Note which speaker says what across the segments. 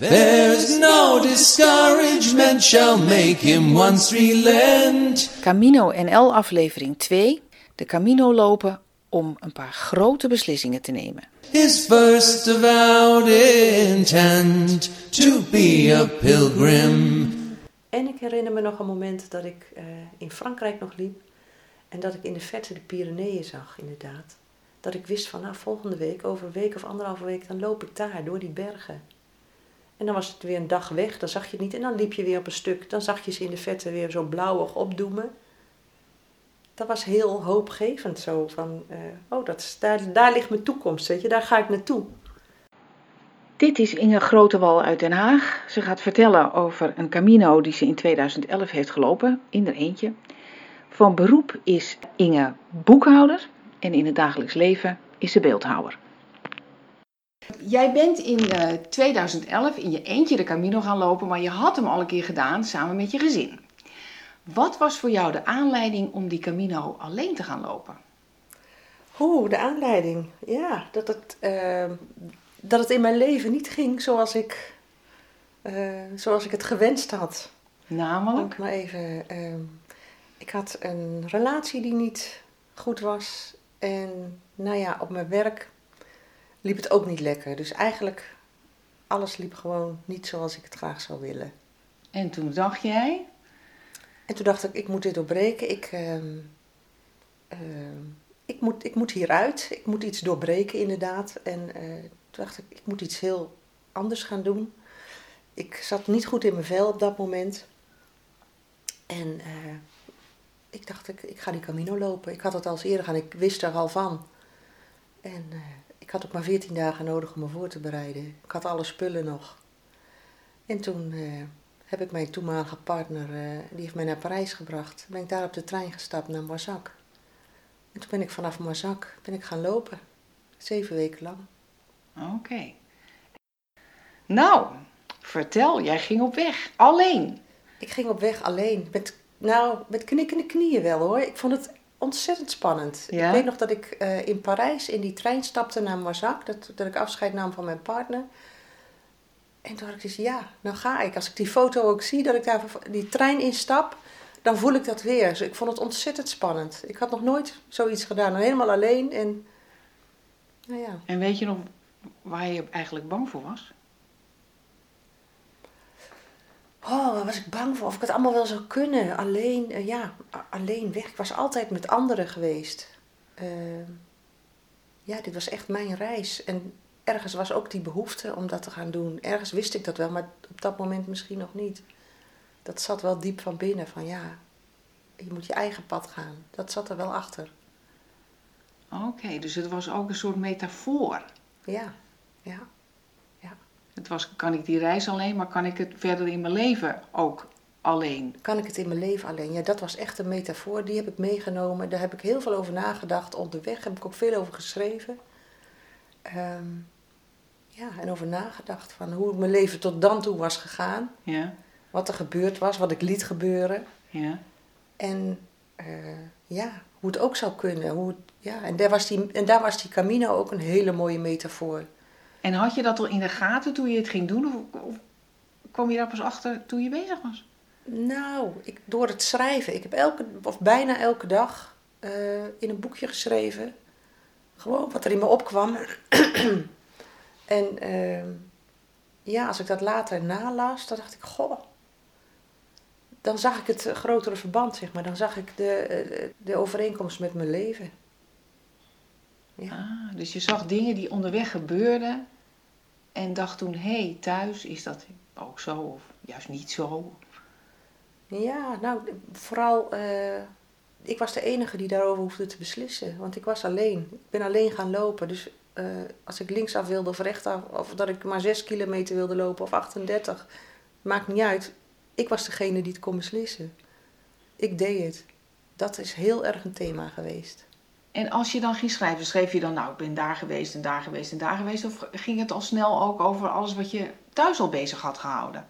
Speaker 1: There's no discouragement shall make him once relent.
Speaker 2: Camino NL aflevering 2. De Camino lopen om een paar grote beslissingen te nemen.
Speaker 1: His first avowed intent to be a pilgrim.
Speaker 3: En ik herinner me nog een moment dat ik eh, in Frankrijk nog liep en dat ik in de verte de Pyreneeën zag, inderdaad. Dat ik wist van, nou, volgende week, over een week of anderhalve week, dan loop ik daar door die bergen. En dan was het weer een dag weg, dan zag je het niet. En dan liep je weer op een stuk, dan zag je ze in de verte weer zo blauwig opdoemen. Dat was heel hoopgevend, zo van, eh, oh, dat daar, daar ligt mijn toekomst, weet je, daar ga ik naartoe.
Speaker 2: Dit is Inge Grotewal uit Den Haag. Ze gaat vertellen over een Camino die ze in 2011 heeft gelopen, in eentje. Van beroep is Inge boekhouder en in het dagelijks leven is ze beeldhouwer. Jij bent in eh, 2011 in je eentje de Camino gaan lopen, maar je had hem al een keer gedaan samen met je gezin. Wat was voor jou de aanleiding om die Camino alleen te gaan lopen?
Speaker 3: Oeh, de aanleiding. Ja, dat het, eh, dat het in mijn leven niet ging zoals ik, eh, zoals ik het gewenst had.
Speaker 2: Namelijk?
Speaker 3: Maar even. ehm, ik had een relatie die niet goed was. En nou ja, op mijn werk liep het ook niet lekker. Dus eigenlijk, alles liep gewoon niet zoals ik het graag zou willen.
Speaker 2: En toen dacht jij,
Speaker 3: En toen dacht ik, ik moet dit doorbreken. Ik, ehm, ehm, ik, moet, ik moet hieruit. Ik moet iets doorbreken, inderdaad. En eh, toen dacht ik, ik moet iets heel anders gaan doen. Ik zat niet goed in mijn vel op dat moment. En eh, ik dacht, ik, ik ga die Camino lopen. Ik had het al eens eerder gedaan. Ik wist er al van. En eh, ik had ook maar 14 dagen nodig om me voor te bereiden. Ik had alle spullen nog. En toen eh, heb ik mijn toenmalige partner, eh, die heeft mij naar Parijs gebracht. Ben ik daar op de trein gestapt naar Moissac. En toen ben ik vanaf Moissac ben ik gaan lopen. Zeven weken lang.
Speaker 2: oké. Nou, vertel, jij ging op weg, alleen.
Speaker 3: Ik ging op weg alleen. Met, nou, met knikkende knieën wel hoor. Ik vond het ontzettend spannend.
Speaker 2: Ja?
Speaker 3: Ik weet nog dat ik eh, in Parijs in die trein stapte naar Moissac. Dat, dat ik afscheid nam van mijn partner. En toen had ik dus, ja, nou ga ik. Als ik die foto ook zie, dat ik daar die trein instap, dan voel ik dat weer. Dus ik vond het ontzettend spannend. Ik had nog nooit zoiets gedaan. Helemaal alleen en, nou ja.
Speaker 2: En weet je nog waar je eigenlijk bang voor was?
Speaker 3: Oh, waar was ik bang voor? Of ik het allemaal wel zou kunnen. Alleen, eh, ja, alleen weg. Ik was altijd met anderen geweest. Eh, ja, dit was echt mijn reis. En ergens was ook die behoefte om dat te gaan doen. Ergens wist ik dat wel, maar op dat moment misschien nog niet. Dat zat wel diep van binnen. Van ja, je moet je eigen pad gaan. Dat zat er wel achter.
Speaker 2: Oké, dus het was ook een soort metafoor.
Speaker 3: Ja, ja.
Speaker 2: Het was, kan ik die reis alleen, maar kan ik het verder in mijn leven ook alleen?
Speaker 3: Kan ik het in mijn leven alleen? Ja, dat was echt een metafoor. Die heb ik meegenomen. Daar heb ik heel veel over nagedacht. Onderweg heb ik ook veel over geschreven. Ehm, ja, en over nagedacht van hoe mijn leven tot dan toe was gegaan.
Speaker 2: Ja,
Speaker 3: Wat er gebeurd was, wat ik liet gebeuren.
Speaker 2: ja.
Speaker 3: En eh, ja, hoe het ook zou kunnen. Hoe het, ja, en, daar was die, en daar was die Camino ook een hele mooie metafoor.
Speaker 2: En had je dat al in de gaten toen je het ging doen? Of, kwam je daar pas achter toen je bezig was?
Speaker 3: Nou, ik, door het schrijven. Ik heb elke, of bijna elke dag eh, in een boekje geschreven. Gewoon wat er in me opkwam. en eh, ja, als ik dat later nalas, dan dacht ik, goh. Dan zag ik het eh, grotere verband, zeg maar. Dan zag ik de, eh, de overeenkomst met mijn leven. Ja.
Speaker 2: Ah, dus je zag dingen die onderweg gebeurden en dacht toen, hé, hey, thuis is dat ook zo of juist niet zo.
Speaker 3: Ja, nou, vooral, eh, ik was de enige die daarover hoefde te beslissen. Want ik was alleen. Ik ben alleen gaan lopen. Dus eh, als ik linksaf wilde of rechtaf, of dat ik maar 6 kilometer wilde lopen of 38, maakt niet uit. Ik was degene die het kon beslissen. Ik deed het. Dat is heel erg een thema geweest.
Speaker 2: En als je dan ging schrijven, schreef je dan, nou, ik ben daar geweest en daar geweest en daar geweest? Of ging het al snel ook over alles wat je thuis al bezig had gehouden?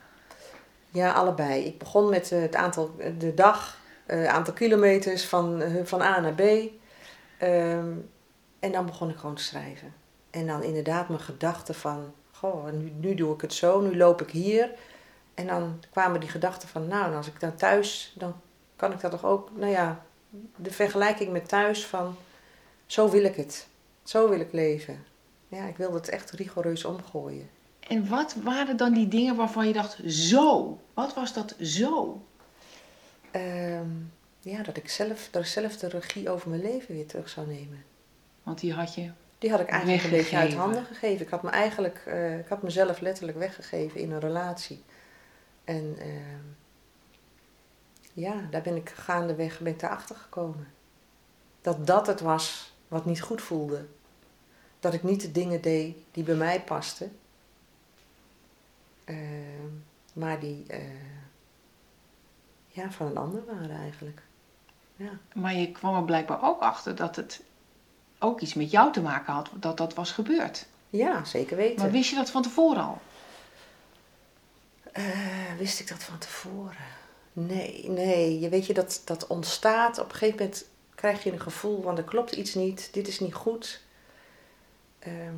Speaker 3: Ja, allebei. Ik begon met eh, het aantal, de dag, het aantal kilometers van, eh, van A naar B. Ehm, en dan begon ik gewoon te schrijven. En dan inderdaad mijn gedachten van, goh, nu, nu doe ik het zo, nu loop ik hier. En dan kwamen die gedachten van, nou, als ik dan thuis, dan kan ik dat toch ook, nou ja, de vergelijking met thuis van, zo wil ik het. Zo wil ik leven. Ja, ik wilde het echt rigoureus omgooien.
Speaker 2: En wat waren dan die dingen waarvan je dacht, zo? Wat was dat zo?
Speaker 3: Ehm, ja, dat ik, zelf, dat ik zelf de regie over mijn leven weer terug zou nemen.
Speaker 2: Want die had je
Speaker 3: Die had ik eigenlijk een beetje uit
Speaker 2: Weggegeven.
Speaker 3: handen gegeven. Ik had, me eigenlijk, eh, ik had mezelf letterlijk weggegeven in een relatie. En ehm, ja, daar ben ik gaandeweg ben ik daarachter gekomen. Dat dat het was wat niet goed voelde. Dat ik niet de dingen deed die bij mij pasten. Ehm, maar die eh, ja, van een ander waren eigenlijk. Ja.
Speaker 2: Maar je kwam er blijkbaar ook achter dat het ook iets met jou te maken had, dat dat was gebeurd.
Speaker 3: ja, zeker weten.
Speaker 2: Maar wist je dat van tevoren al?
Speaker 3: Eh, wist ik dat van tevoren? Nee, nee. Je weet je, dat, dat ontstaat. Op een gegeven moment krijg je een gevoel van er klopt iets niet, dit is niet goed. Ehm,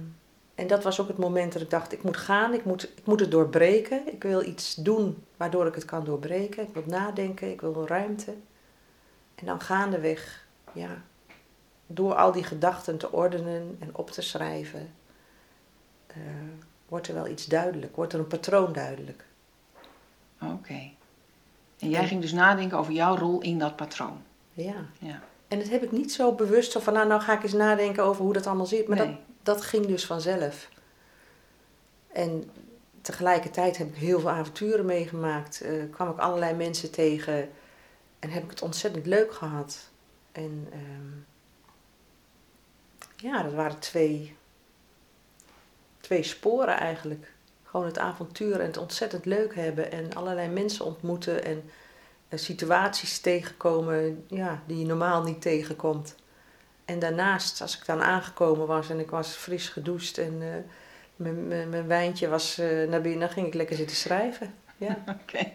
Speaker 3: en dat was ook het moment dat ik dacht, ik moet gaan, ik moet, ik moet het doorbreken. Ik wil iets doen waardoor ik het kan doorbreken. Ik wil nadenken, ik wil ruimte. En dan gaandeweg, ja, door al die gedachten te ordenen en op te schrijven, eh, wordt er wel iets duidelijk, wordt er een patroon duidelijk.
Speaker 2: Oké. En jij ging dus nadenken over jouw rol in dat patroon.
Speaker 3: Ja.
Speaker 2: Ja.
Speaker 3: En dat heb ik niet zo bewust van, nou, nou ga ik eens nadenken over hoe dat allemaal zit. Maar
Speaker 2: Nee.
Speaker 3: dat, dat ging dus vanzelf. En tegelijkertijd heb ik heel veel avonturen meegemaakt. eh, kwam ik allerlei mensen tegen. En heb ik het ontzettend leuk gehad. En ehm, ja, dat waren twee, twee sporen eigenlijk. Gewoon het avontuur en het ontzettend leuk hebben. En allerlei mensen ontmoeten. En situaties tegenkomen ja, die je normaal niet tegenkomt. En daarnaast, als ik dan aangekomen was en ik was fris gedoucht en eh, mijn- mijn mijn wijntje was eh, naar binnen, dan ging ik lekker zitten schrijven. Ja.
Speaker 2: Oké.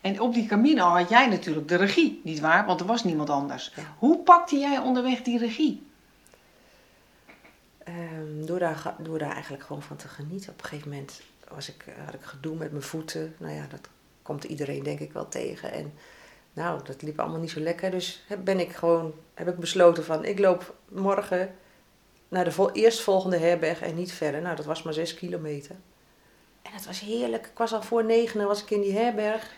Speaker 2: En op die Camino had jij natuurlijk de regie, nietwaar? Want er was niemand anders.
Speaker 3: Ja.
Speaker 2: Hoe pakte jij onderweg die regie?
Speaker 3: Ehm, door, daar, door daar eigenlijk gewoon van te genieten. Op een gegeven moment was ik, eh, had ik gedoe met mijn voeten. Nou ja, dat komt iedereen denk ik wel tegen. En nou, dat liep allemaal niet zo lekker. Dus heb, ben ik gewoon, heb ik besloten van, ik loop morgen naar de vol, eerstvolgende herberg en niet verder. Nou, dat was maar zes kilometer. En het was heerlijk. Ik was al voor negen was ik in die herberg.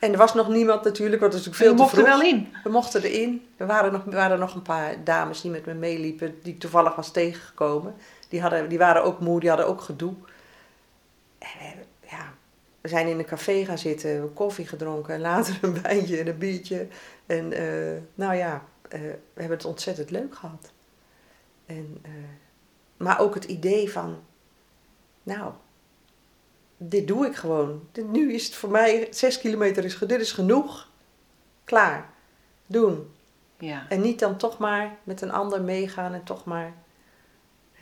Speaker 3: En er was nog niemand natuurlijk, want het was natuurlijk veel te
Speaker 2: mocht er
Speaker 3: vroeg.
Speaker 2: wel in.
Speaker 3: We mochten erin. Er waren nog, er waren nog een paar dames die met me meeliepen, die ik toevallig was tegengekomen. Die, hadden, die waren ook moe, die hadden ook gedoe. En we, zijn in een café gaan zitten, koffie gedronken en later een wijntje en een biertje. En eh, nou ja, eh, we hebben het ontzettend leuk gehad. En, eh, maar ook het idee van, nou, dit doe ik gewoon. Dit, nu is het voor mij, zes kilometer is, dit is genoeg. Klaar. Doen.
Speaker 2: Ja.
Speaker 3: En niet dan toch maar met een ander meegaan en toch maar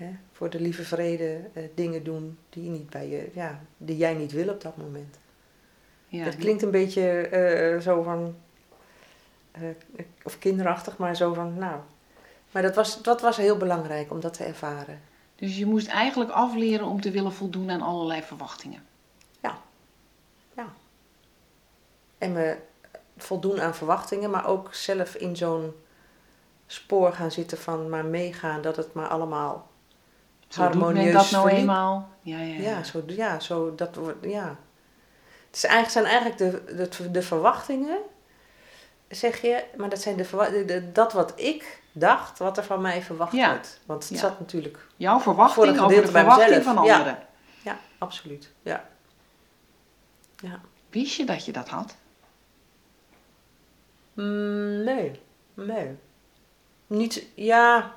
Speaker 3: hè, voor de lieve vrede eh, dingen doen die, niet bij je, ja, die jij niet wil op dat moment.
Speaker 2: ja.
Speaker 3: Het klinkt een beetje eh, zo van, eh, of kinderachtig, maar zo van, nou. Maar dat was, dat was heel belangrijk om dat te ervaren.
Speaker 2: Dus je moest eigenlijk afleren om te willen voldoen aan allerlei verwachtingen.
Speaker 3: En me voldoen aan verwachtingen, maar ook zelf in zo'n spoor gaan zitten van maar meegaan dat het maar allemaal
Speaker 2: Zo doet men
Speaker 3: harmonieus
Speaker 2: dat nou
Speaker 3: verliep.
Speaker 2: eenmaal. Ja, ja, ja.
Speaker 3: Ja, zo, ja, zo dat wordt, ja. Het is eigenlijk, zijn eigenlijk de, de, de verwachtingen, zeg je, maar dat zijn de, de, de- dat wat ik dacht, wat er van mij verwacht
Speaker 2: Ja.
Speaker 3: wordt. Want het
Speaker 2: Ja.
Speaker 3: zat natuurlijk,
Speaker 2: Jouw
Speaker 3: Voor
Speaker 2: verwachting
Speaker 3: een
Speaker 2: over de verwachting
Speaker 3: mezelf.
Speaker 2: van anderen.
Speaker 3: ja, absoluut. Ja. ja.
Speaker 2: Wist je dat je dat had?
Speaker 3: Mm, nee, nee. Niet, ja.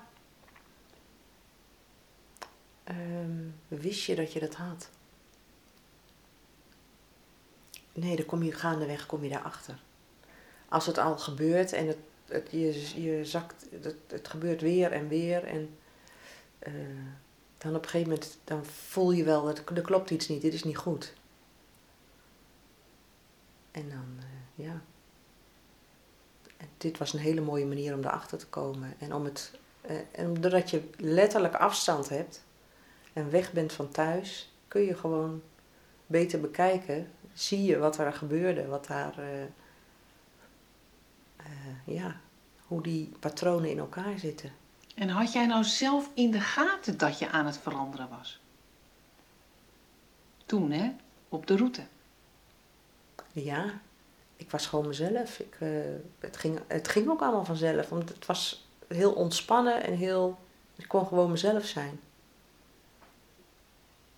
Speaker 3: Ehm, wist je dat je dat had? Nee, dan kom je gaandeweg kom je daarachter. Als het al gebeurt en het, je, je zakt, het, gebeurt weer en weer en eh, dan op een gegeven moment dan voel je wel dat er klopt iets niet, dit is niet goed. En dan, eh, ja. En dit was een hele mooie manier om erachter te komen. En, om het, eh, doordat je letterlijk afstand hebt, en weg bent van thuis, kun je gewoon beter bekijken. Zie je wat er gebeurde, wat daar, eh, eh, ja, hoe die patronen in elkaar zitten.
Speaker 2: En had jij nou zelf in de gaten dat je aan het veranderen was? Toen, hè? Op de route.
Speaker 3: Ja, ik was gewoon mezelf. Ik, eh, het, ging, het ging ook allemaal vanzelf. Want het was heel ontspannen en heel. Ik kon gewoon mezelf zijn.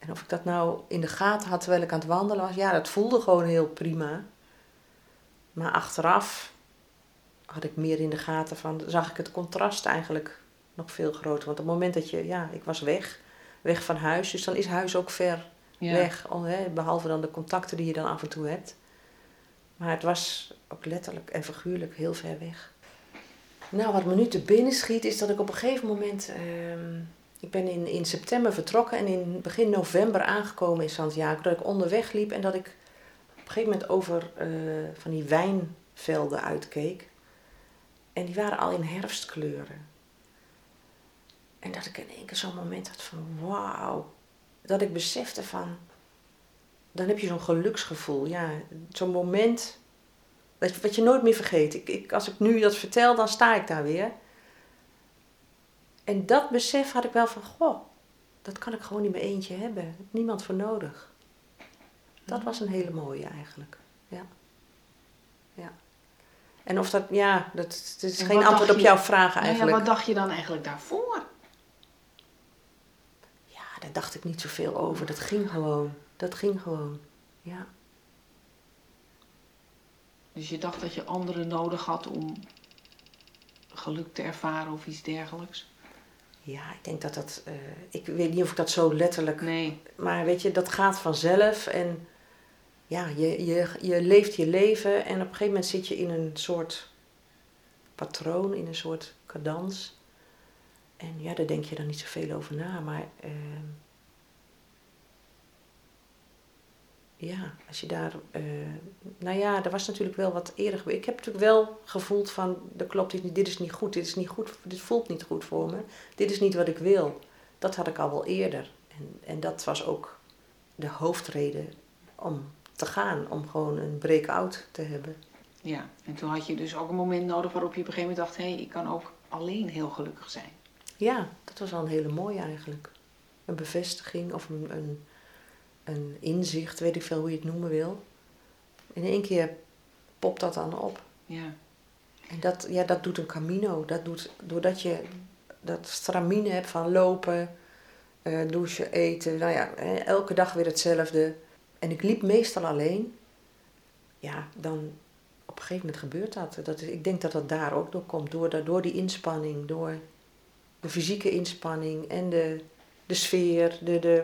Speaker 3: En of ik dat nou in de gaten had terwijl ik aan het wandelen was, ja, dat voelde gewoon heel prima. Maar achteraf had ik meer in de gaten van, zag ik het contrast eigenlijk nog veel groter. Want op het moment dat je, ja, ik was weg, weg van huis, dus dan is huis ook ver
Speaker 2: Ja.
Speaker 3: weg. Behalve dan de contacten die je dan af en toe hebt. Maar het was ook letterlijk en figuurlijk heel ver weg. Nou, wat me nu te binnen schiet is dat ik op een gegeven moment... ehm, ik ben in, in september vertrokken en in begin november aangekomen in Santiago. Dat ik onderweg liep en dat ik op een gegeven moment over eh, van die wijnvelden uitkeek. En die waren al in herfstkleuren. En dat ik in één keer zo'n moment had van wauw. Dat ik besefte van, dan heb je zo'n geluksgevoel. Ja, zo'n moment wat je nooit meer vergeet. Ik, ik, als ik nu dat vertel, dan sta ik daar weer. En dat besef had ik wel van, goh, dat kan ik gewoon in mijn eentje hebben. Ik heb Niemand voor nodig. Dat was een hele mooie eigenlijk. Ja. ja. En of dat, ja, dat, is
Speaker 2: En
Speaker 3: geen antwoord op
Speaker 2: je-
Speaker 3: jouw vraag
Speaker 2: Nou ja,
Speaker 3: eigenlijk.
Speaker 2: wat dacht je dan eigenlijk daarvoor?
Speaker 3: Ja, daar dacht ik niet zoveel over. Dat ging gewoon. Dat ging gewoon. Ja.
Speaker 2: Dus je dacht dat je anderen nodig had om geluk te ervaren of iets dergelijks?
Speaker 3: Ja, ik denk dat dat. eh, ik weet niet of ik dat zo letterlijk.
Speaker 2: Nee.
Speaker 3: Maar weet je, dat gaat vanzelf. En ja, je, je, je leeft je leven. En op een gegeven moment zit je in een soort patroon, in een soort cadans. En ja, daar denk je dan niet zoveel over na. Maar ehm, ja, als je daar. eh, nou ja, er was natuurlijk wel wat eerder gebeurd. Ik heb natuurlijk wel gevoeld van. Dat klopt dit niet, dit is niet goed, dit is niet goed, dit voelt niet goed voor me. Dit is niet wat ik wil. Dat had ik al wel eerder. En, en dat was ook de hoofdreden om te gaan, om gewoon een break-out te hebben.
Speaker 2: Ja, en toen had je dus ook een moment nodig waarop je op een gegeven moment dacht: hé, hey, ik kan ook alleen heel gelukkig zijn.
Speaker 3: Ja, dat was wel een hele mooie eigenlijk. Een bevestiging of een, een, een inzicht, weet ik veel hoe je het noemen wil. In één keer popt dat dan op.
Speaker 2: Ja.
Speaker 3: En dat, ja, dat doet een camino. Dat doet, doordat je dat stramine hebt van lopen, eh, douchen, eten. Nou ja, elke dag weer hetzelfde. En ik liep meestal alleen. Ja, dan op een gegeven moment gebeurt dat. dat is, ik denk dat dat daar ook door komt. Door, door die inspanning, door de fysieke inspanning en de, de sfeer, de, de,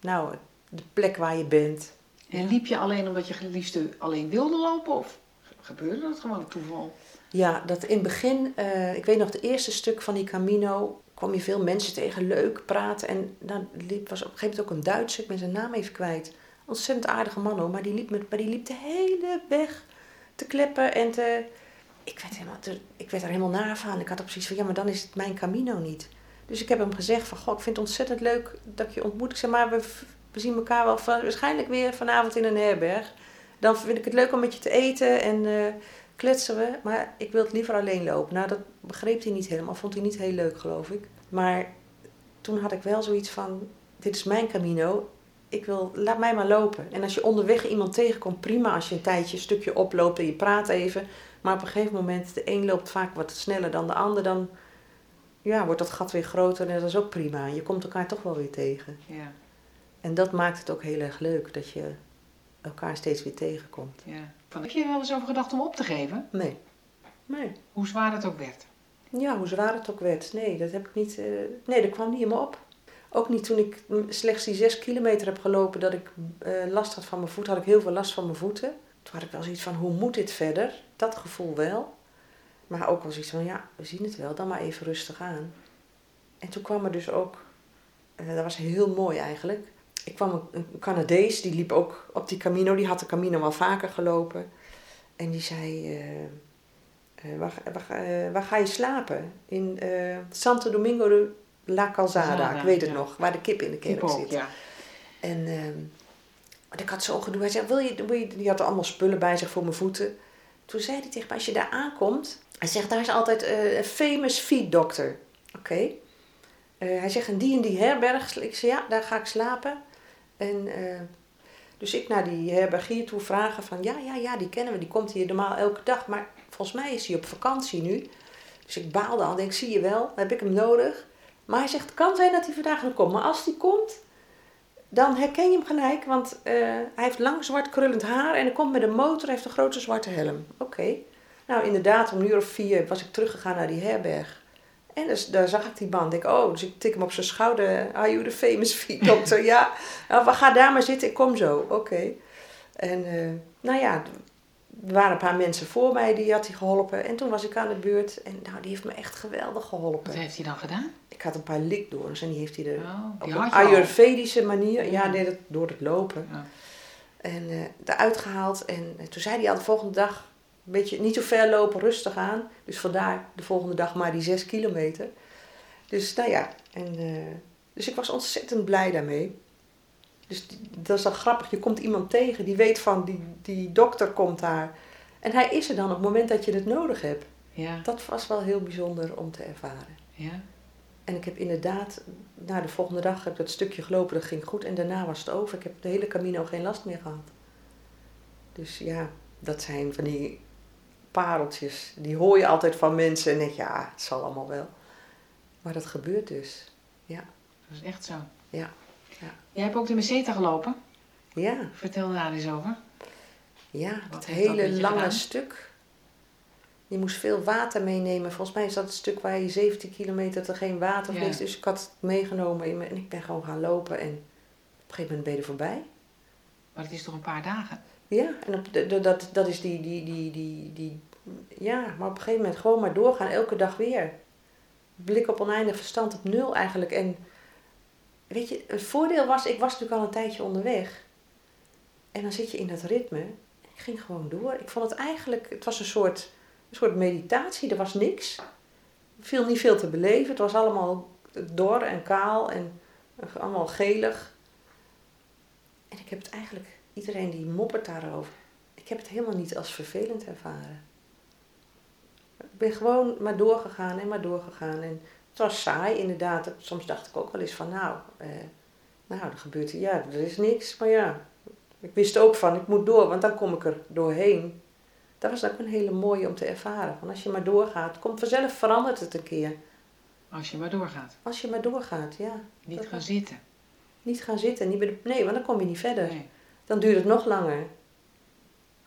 Speaker 3: nou, de plek waar je bent.
Speaker 2: En liep je alleen omdat je het liefste alleen wilde lopen of gebeurde dat gewoon toeval?
Speaker 3: Ja, dat in het begin, eh, ik weet nog, het eerste stuk van die Camino kwam je veel mensen tegen, leuk praten. En dan liep, was op een gegeven moment ook een Duitser, ik ben zijn naam even kwijt. Ontzettend aardige man hoor, maar die liep, met, maar die liep de hele weg te kleppen en te... Ik werd, helemaal, te- ik werd er helemaal naar van. Ik had ook precies van, ja, maar dan is het mijn Camino niet. Dus ik heb hem gezegd van, goh, ik vind het ontzettend leuk dat ik je ontmoet. Ik zeg maar, we, we zien elkaar wel waarschijnlijk weer vanavond in een herberg. Dan vind ik het leuk om met je te eten en... eh, kletsen we, maar ik wil het liever alleen lopen. Nou, dat begreep hij niet helemaal, vond hij niet heel leuk, geloof ik. Maar toen had ik wel zoiets van, dit is mijn camino, ik wil, laat mij maar lopen. En als je onderweg iemand tegenkomt, prima als je een tijdje een stukje oploopt en je praat even. Maar op een gegeven moment, de een loopt vaak wat sneller dan de ander, dan ja, wordt dat gat weer groter en dat is ook prima. Je komt elkaar toch wel weer tegen.
Speaker 2: Ja,
Speaker 3: En dat maakt het ook heel erg leuk, dat je elkaar steeds weer tegenkomt.
Speaker 2: ja. Van, heb je er wel eens over gedacht om op te geven?
Speaker 3: Nee. Nee.
Speaker 2: Hoe zwaar het ook werd?
Speaker 3: Ja, hoe zwaar het ook werd. Nee, dat heb ik niet. eh, nee, dat kwam niet in me op. Ook niet toen ik slechts die zes kilometer heb gelopen dat ik eh, last had van mijn voeten, had ik heel veel last van mijn voeten. Toen had ik wel zoiets van, hoe moet dit verder? Dat gevoel wel. Maar ook wel zoiets van, ja, we zien het wel, dan maar even rustig aan. En toen kwam er dus ook, eh, dat was heel mooi eigenlijk. Ik kwam een, een Canadees, die liep ook op die Camino, die had de Camino wel vaker gelopen. En die zei, eh, eh, waar, waar, eh, waar ga je slapen? In Santo Domingo de La Calzada, ik weet het
Speaker 2: ja.
Speaker 3: nog, waar de kip in de kerk zit.
Speaker 2: ja.
Speaker 3: En ehm, ik had zo'n gedoe. Hij zei, wil je, wil je, die had allemaal spullen bij zich voor mijn voeten. Toen zei hij tegen me, als je daar aankomt... Hij zegt, daar is altijd een famous feet doctor. Oké. Hij zegt, en die en die herberg. Ik zei, ja, daar ga ik slapen. En eh, dus ik naar die herbergier toe vragen van... Ja, ja, ja, die kennen we. Die komt hier normaal elke dag. Maar volgens mij is hij op vakantie nu. Dus ik baalde al. Denk, zie je wel, heb ik hem nodig. Maar hij zegt, kan zijn dat hij vandaag nog komt. Maar als hij komt, dan herken je hem gelijk. Want eh, hij heeft lang zwart krullend haar. En hij komt met een motor, heeft een grote zwarte helm. Oké. Nou, inderdaad, om een uur of vier was ik teruggegaan naar die herberg. En dus, daar zag ik die band. Ik, oh, dus ik tik hem op zijn schouder. Are you the famous feet doctor? ja. Nou, we gaan daar maar zitten, ik kom zo. Oké. En eh, nou ja, er waren een paar mensen voor mij, die had hij geholpen. En toen was ik aan de beurt. En nou, die heeft me echt geweldig geholpen.
Speaker 2: Wat heeft hij dan gedaan?
Speaker 3: Ik had een paar likdoorns en die heeft hij er
Speaker 2: Oh,
Speaker 3: op
Speaker 2: die
Speaker 3: een
Speaker 2: al.
Speaker 3: ayurvedische manier, ja,
Speaker 2: Ja.
Speaker 3: deed het door het lopen.
Speaker 2: Ja.
Speaker 3: En eh eruit gehaald. En eh, toen zei hij al de volgende dag, een beetje niet zo ver lopen, rustig aan. Dus vandaar de volgende dag maar die zes kilometer. Dus nou ja, en, eh, dus ik was ontzettend blij daarmee. Dus die- dat is dan grappig, je komt iemand tegen die weet van, die, die dokter komt daar. En hij is er dan op het moment dat je het nodig hebt.
Speaker 2: Ja,
Speaker 3: Dat was wel heel bijzonder om te ervaren.
Speaker 2: ja.
Speaker 3: En ik heb inderdaad, na de volgende dag heb ik dat stukje gelopen, dat ging goed. En daarna was het over. Ik heb de hele Camino geen last meer gehad. Dus ja, dat zijn van die pareltjes. Die hoor je altijd van mensen en denk je, ja, het zal allemaal wel. Maar dat gebeurt dus.
Speaker 2: Dat is echt zo.
Speaker 3: Ja, ja.
Speaker 2: Jij hebt ook de Meseta gelopen.
Speaker 3: Ja,
Speaker 2: Vertel daar eens over.
Speaker 3: ja
Speaker 2: Wat
Speaker 3: dat hele lange
Speaker 2: gedaan?
Speaker 3: stuk. Je moest veel water meenemen. Volgens mij is dat het stuk waar je 17 kilometer er geen water
Speaker 2: Ja.
Speaker 3: niks. Dus ik had het meegenomen in me en ik ben gewoon gaan lopen. En op een gegeven moment ben je er voorbij.
Speaker 2: Maar het is toch een paar dagen?
Speaker 3: Ja, en op de, de- dat, dat is die, die, die, die, die. Ja, maar op een gegeven moment gewoon maar doorgaan, elke dag weer. Blik op oneindig verstand op nul eigenlijk. En weet je, het voordeel was, ik was natuurlijk al een tijdje onderweg. En dan zit je in dat ritme. Ik ging gewoon door. Ik vond het eigenlijk, het was een soort, een soort meditatie. Er was niks. Er viel niet veel te beleven. Het was allemaal dor en kaal en allemaal gelig. En ik heb het eigenlijk, iedereen die moppert daarover, ik heb het helemaal niet als vervelend ervaren. Ik ben gewoon maar doorgegaan en maar doorgegaan. En het was saai inderdaad. Soms dacht ik ook wel eens van nou, eh, nou er gebeurt ja, er is niks. Maar ja, ik wist ook van ik moet door, want dan kom ik er doorheen. Dat was ook een hele mooie om te ervaren. Want als je maar doorgaat, komt vanzelf verandert het een keer.
Speaker 2: Als je maar doorgaat.
Speaker 3: Als je maar doorgaat, ja.
Speaker 2: Niet gaan zitten.
Speaker 3: Niet gaan zitten, niet nee, want dan kom je niet verder.
Speaker 2: Nee.
Speaker 3: dan duurt het nog langer.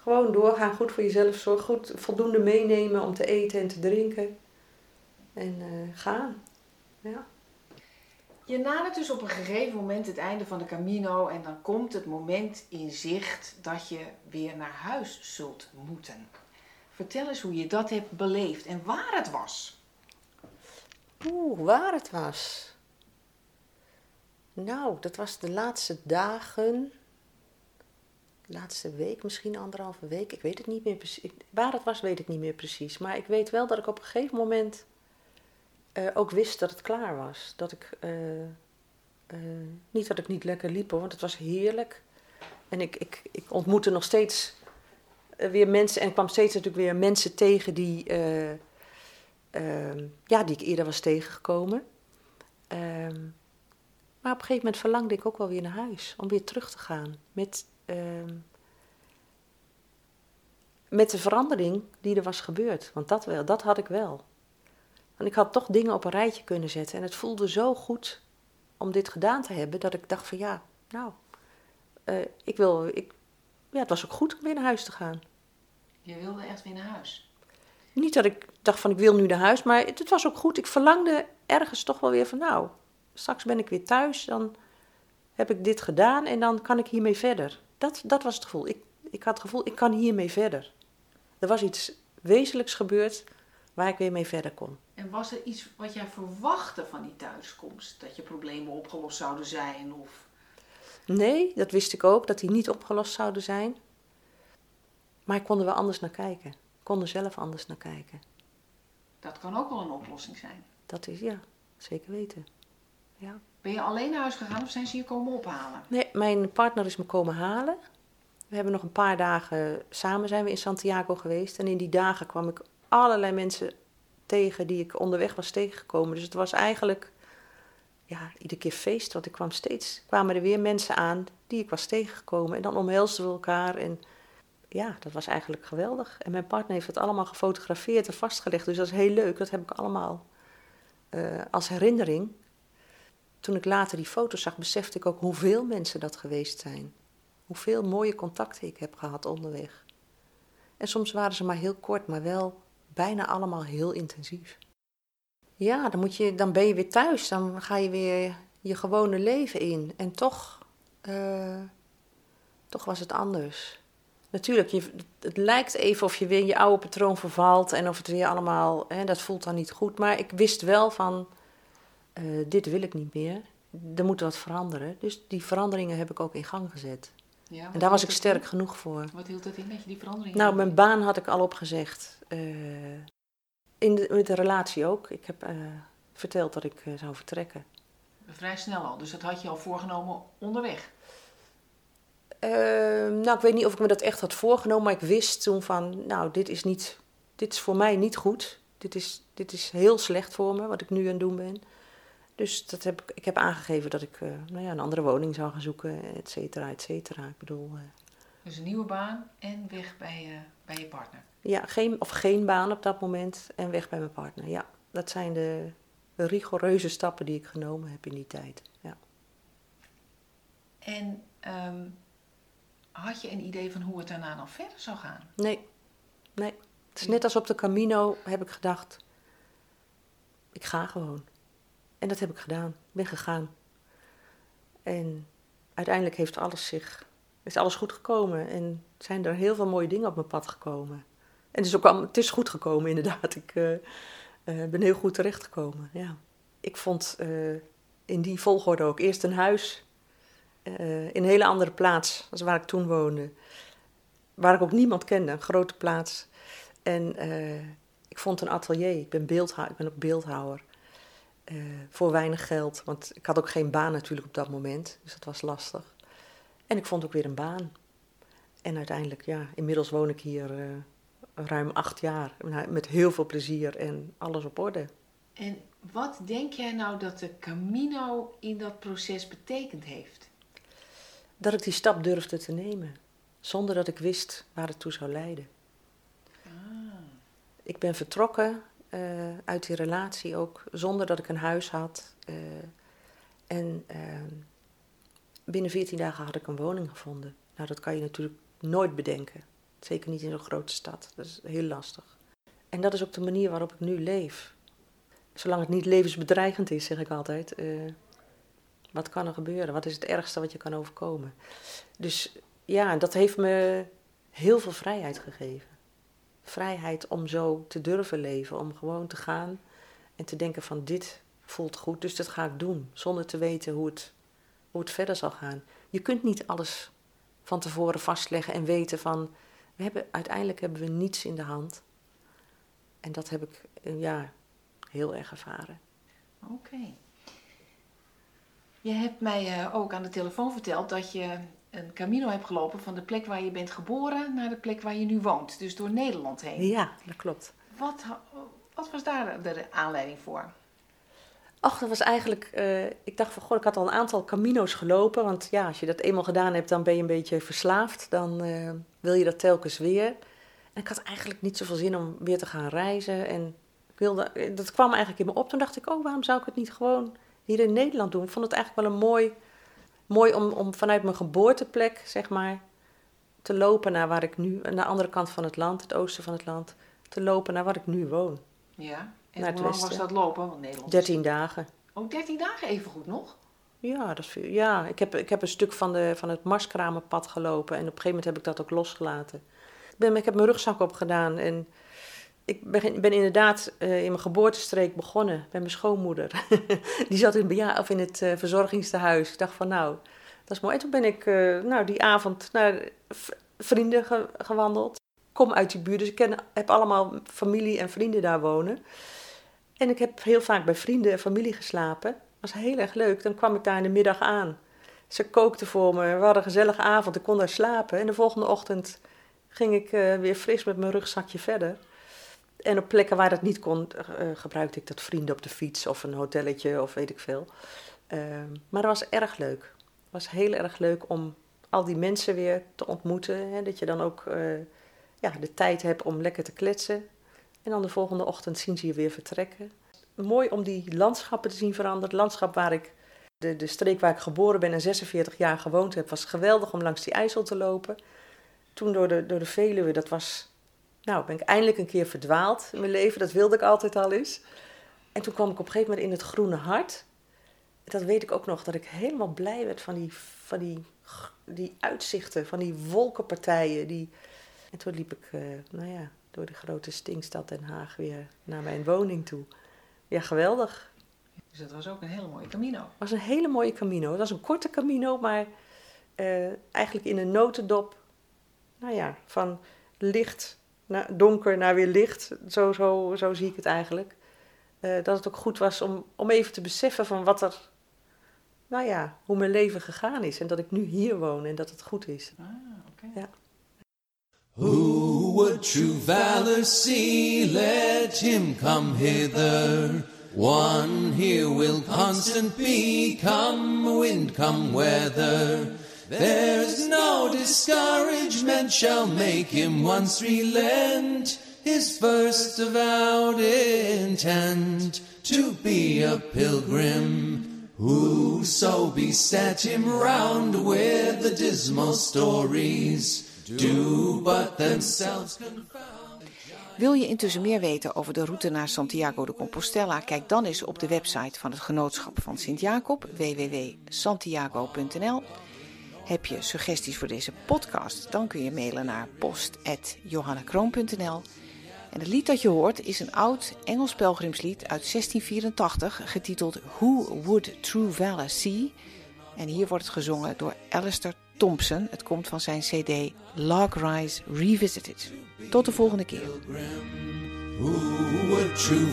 Speaker 3: Gewoon doorgaan, goed voor jezelf zorgen, goed voldoende meenemen om te eten en te drinken. En eh, gaan. Ja.
Speaker 2: Je nadert dus op een gegeven moment het einde van de Camino en dan komt het moment in zicht dat je weer naar huis zult moeten. Vertel eens hoe je dat hebt beleefd en waar het was.
Speaker 3: Oeh, waar het was. Nou, dat was de laatste dagen. Laatste week, misschien anderhalve week. Ik weet het niet meer precies. Waar het was, weet ik niet meer precies. Maar ik weet wel dat ik op een gegeven moment eh, ook wist dat het klaar was. Dat ik. eh, eh, niet dat ik niet lekker liep want het was heerlijk. En ik, ik, ik ontmoette nog steeds weer mensen. En kwam steeds natuurlijk weer mensen tegen die. eh, ehm, ja, die ik eerder was tegengekomen. Ehm, maar op een gegeven moment verlangde ik ook wel weer naar huis. Om weer terug te gaan. Met, met de verandering die er was gebeurd. Want dat, wel, dat had ik wel. Want ik had toch dingen op een rijtje kunnen zetten. En het voelde zo goed om dit gedaan te hebben. Dat ik dacht van ja, nou, eh, ik wil... Ik, ja, het was ook goed om weer naar huis te gaan.
Speaker 2: Je wilde echt weer naar huis.
Speaker 3: Niet dat ik dacht van ik wil nu naar huis, maar het, het was ook goed. Ik verlangde ergens toch wel weer van nou, straks ben ik weer thuis, dan heb ik dit gedaan en dan kan ik hiermee verder. Dat, dat was het gevoel. Ik, ik had het gevoel, ik kan hiermee verder. Er was iets wezenlijks gebeurd waar ik weer mee verder kon.
Speaker 2: En was er iets wat jij verwachtte van die thuiskomst? Dat je problemen opgelost zouden zijn? Of...
Speaker 3: Nee, dat wist ik ook, dat die niet opgelost zouden zijn. Maar ik kon er wel anders naar kijken. Ik kon er zelf anders naar kijken.
Speaker 2: Dat kan ook wel een oplossing zijn.
Speaker 3: Dat is, ja, zeker weten. Ja.
Speaker 2: Ben je alleen naar huis gegaan of zijn ze je komen ophalen?
Speaker 3: Nee, mijn partner is me komen halen. We hebben nog een paar dagen samen zijn we in Santiago geweest. En in die dagen kwam ik allerlei mensen tegen die ik onderweg was tegengekomen. Dus het was eigenlijk ja, iedere keer feest, want ik kwam steeds, kwamen er weer mensen aan die ik was tegengekomen. En dan omhelsden we elkaar en ja, dat was eigenlijk geweldig. En mijn partner heeft het allemaal gefotografeerd en vastgelegd, dus dat is heel leuk. Dat heb ik allemaal uh, als herinnering. Toen ik later die foto's zag, besefte ik ook hoeveel mensen dat geweest zijn. Hoeveel mooie contacten ik heb gehad onderweg. En soms waren ze maar heel kort, maar wel bijna allemaal heel intensief. Ja, dan, moet je, dan ben je weer thuis. Dan ga je weer je gewone leven in. En toch, uh, toch was het anders. Natuurlijk, je, het lijkt even of je weer in je oude patroon vervalt en of het weer allemaal, hè, dat voelt dan niet goed. Maar ik wist wel van, uh, dit wil ik niet meer. Er moet wat veranderen. Dus die veranderingen heb ik ook in gang gezet. Ja, en daar was ik sterk genoeg voor.
Speaker 2: Wat hield dat in dat je die veranderingen?
Speaker 3: Nou, mijn baan had ik al opgezegd. Uh, in de, met de relatie ook. Ik heb uh, verteld dat ik zou vertrekken.
Speaker 2: Vrij snel al, dus dat had je al voorgenomen onderweg?
Speaker 3: Uh, nou, ik weet niet of ik me dat echt had voorgenomen, maar ik wist toen van, nou, dit is, niet, dit is voor mij niet goed. Dit is, dit is heel slecht voor me, wat ik nu aan het doen ben. Dus dat heb ik, ik heb aangegeven dat ik nou ja, een andere woning zou gaan zoeken, et cetera, et cetera. Ik bedoel...
Speaker 2: dus een nieuwe baan en weg bij, bij je partner?
Speaker 3: Ja, geen, of geen baan op dat moment en weg bij mijn partner. Ja, dat zijn de rigoureuze stappen die ik genomen heb in die tijd. Ja.
Speaker 2: En um, had je een idee van hoe het daarna nog verder zou gaan?
Speaker 3: Nee, nee. Het is net als op de Camino heb ik gedacht, ik ga gewoon. En dat heb ik gedaan. Ben gegaan. En uiteindelijk heeft alles zich, is alles goed gekomen. En zijn er heel veel mooie dingen op mijn pad gekomen. En het is ook al, het is goed gekomen inderdaad. Ik uh, uh, ben heel goed terechtgekomen. Ja. Ik vond uh, in die volgorde ook eerst een huis in een hele andere plaats als waar ik toen woonde. Waar ik ook niemand kende, een grote plaats. En ik vond een atelier. Ik ben, beeldhou ik ben ook beeldhouwer. Voor weinig geld, want ik had ook geen baan natuurlijk op dat moment. Dus dat was lastig. En ik vond ook weer een baan. En uiteindelijk, ja, inmiddels woon ik hier ruim acht jaar. Met heel veel plezier en alles op orde.
Speaker 2: En wat denk jij nou dat de Camino in dat proces betekend heeft?
Speaker 3: Dat ik die stap durfde te nemen. Zonder dat ik wist waar het toe zou leiden. Ah. Ik ben vertrokken uh, uit die relatie ook zonder dat ik een huis had. Uh, en uh, binnen 14 dagen had ik een woning gevonden. Nou, dat kan je natuurlijk nooit bedenken. Zeker niet in zo'n grote stad. Dat is heel lastig. En dat is ook de manier waarop ik nu leef. Zolang het niet levensbedreigend is, zeg ik altijd. Uh, wat kan er gebeuren? Wat is het ergste wat je kan overkomen? Dus ja, dat heeft me heel veel vrijheid gegeven. Vrijheid om zo te durven leven, om gewoon te gaan en te denken van dit voelt goed, dus dat ga ik doen, zonder te weten hoe het, hoe het verder zal gaan. Je kunt niet alles van tevoren vastleggen en weten van we hebben, uiteindelijk hebben we niets in de hand. En dat heb ik eh, ja, heel erg ervaren.
Speaker 2: Oké. Je hebt mij uh, ook aan de telefoon verteld dat je een camino hebt gelopen van de plek waar je bent geboren naar de plek waar je nu woont. Dus door Nederland heen.
Speaker 3: Ja, dat klopt.
Speaker 2: Wat, wat was daar de aanleiding voor?
Speaker 3: Ach, dat was eigenlijk. Uh, ik dacht van, god, ik had al een aantal camino's gelopen. Want ja, als je dat eenmaal gedaan hebt, dan ben je een beetje verslaafd. Dan uh, wil je dat telkens weer. En ik had eigenlijk niet zoveel zin om weer te gaan reizen. En ik wilde, eh, dat kwam eigenlijk in me op. Toen dacht ik, oh, waarom zou ik het niet gewoon hier in Nederland doen? Ik vond het eigenlijk wel een mooi, mooi om, om vanuit mijn geboorteplek, zeg maar, te lopen naar waar ik nu, naar de andere kant van het land, het oosten van het land, te lopen naar waar ik nu woon.
Speaker 2: Ja. En hoe lang was dat lopen? Want Nederland
Speaker 3: 13 dagen.
Speaker 2: Oh, 13 dagen even goed nog?
Speaker 3: Ja, dat is ja ik, heb, ik heb een stuk van, de, van het marskramenpad gelopen en op een gegeven moment heb ik dat ook losgelaten. Ik, ben, ik heb mijn rugzak opgedaan en ik ben, inderdaad uh, in mijn geboortestreek begonnen bij mijn schoonmoeder. die zat in, ja, of in het uh, verzorgingstehuis. Ik dacht van nou, dat is mooi. En toen ben ik uh, nou, die avond naar vrienden ge gewandeld. Kom uit die buurt, dus ik heb allemaal familie en vrienden daar wonen. En ik heb heel vaak bij vrienden en familie geslapen. was heel erg leuk. Dan kwam ik daar in de middag aan. Ze kookte voor me, we hadden een gezellige avond, ik kon daar slapen. En de volgende ochtend ging ik weer fris met mijn rugzakje verder. En op plekken waar dat niet kon, uh, gebruikte ik dat vrienden op de fiets of een hotelletje of weet ik veel. Uh, maar dat was erg leuk. Het was heel erg leuk om al die mensen weer te ontmoeten. Hè, dat je dan ook uh, ja, de tijd hebt om lekker te kletsen. En dan de volgende ochtend zien ze je weer vertrekken. Mooi om die landschappen te zien veranderen. Het landschap waar ik, de, de streek waar ik geboren ben en 46 jaar gewoond heb, was geweldig om langs die IJssel te lopen. Toen door de, door de Veluwe, dat was, nou ben ik eindelijk een keer verdwaald in mijn leven. Dat wilde ik altijd al eens. En toen kwam ik op een gegeven moment in het groene hart. Dat weet ik ook nog, dat ik helemaal blij werd van die, van die, die uitzichten, van die wolkenpartijen. Die... En toen liep ik, uh, nou ja, door de grote stinkstad Den Haag weer naar mijn woning toe. Ja, geweldig.
Speaker 2: Dus dat was ook een hele mooie camino. Het
Speaker 3: was een hele mooie camino. Het was een korte camino, maar uh, eigenlijk in een notendop, nou ja, van licht naar donker naar weer licht. Zo, zo, zo zie ik het eigenlijk. Uh, dat het ook goed was om, om even te beseffen van wat er, nou ja, hoe mijn leven gegaan is. En dat ik nu hier woon en dat het goed is.
Speaker 2: Ah, oké. Okay.
Speaker 3: Ja.
Speaker 1: Who would true valor see? Let him come hither. One here will constant be, come wind, come weather. There's no discouragement shall make him once relent his first avowed intent to be a pilgrim. Whoso beset him round with the dismal stories do but themselves confound.
Speaker 2: Wil je intussen meer weten over de route naar Santiago de Compostela? Kijk dan eens op de website van het Genootschap van Sint-Jacob, www.santiago.nl. Heb je suggesties voor deze podcast? Dan kun je mailen naar post.johannekroon.nl. En het lied dat je hoort is een oud Engels pelgrimslied uit 1684, getiteld Who Would True Valor See? En hier wordt het gezongen door Alistair Thompson. Het komt van zijn CD Log Rise Revisited. Tot de volgende keer.
Speaker 1: Who would true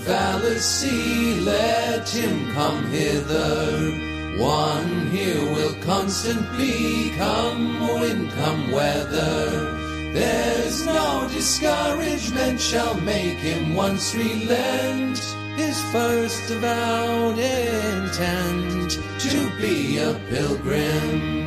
Speaker 1: see? Let him come hither. One here will constant be, come wind, come weather. There's no discouragement shall make him once relent his first avowed intent to be a pilgrim.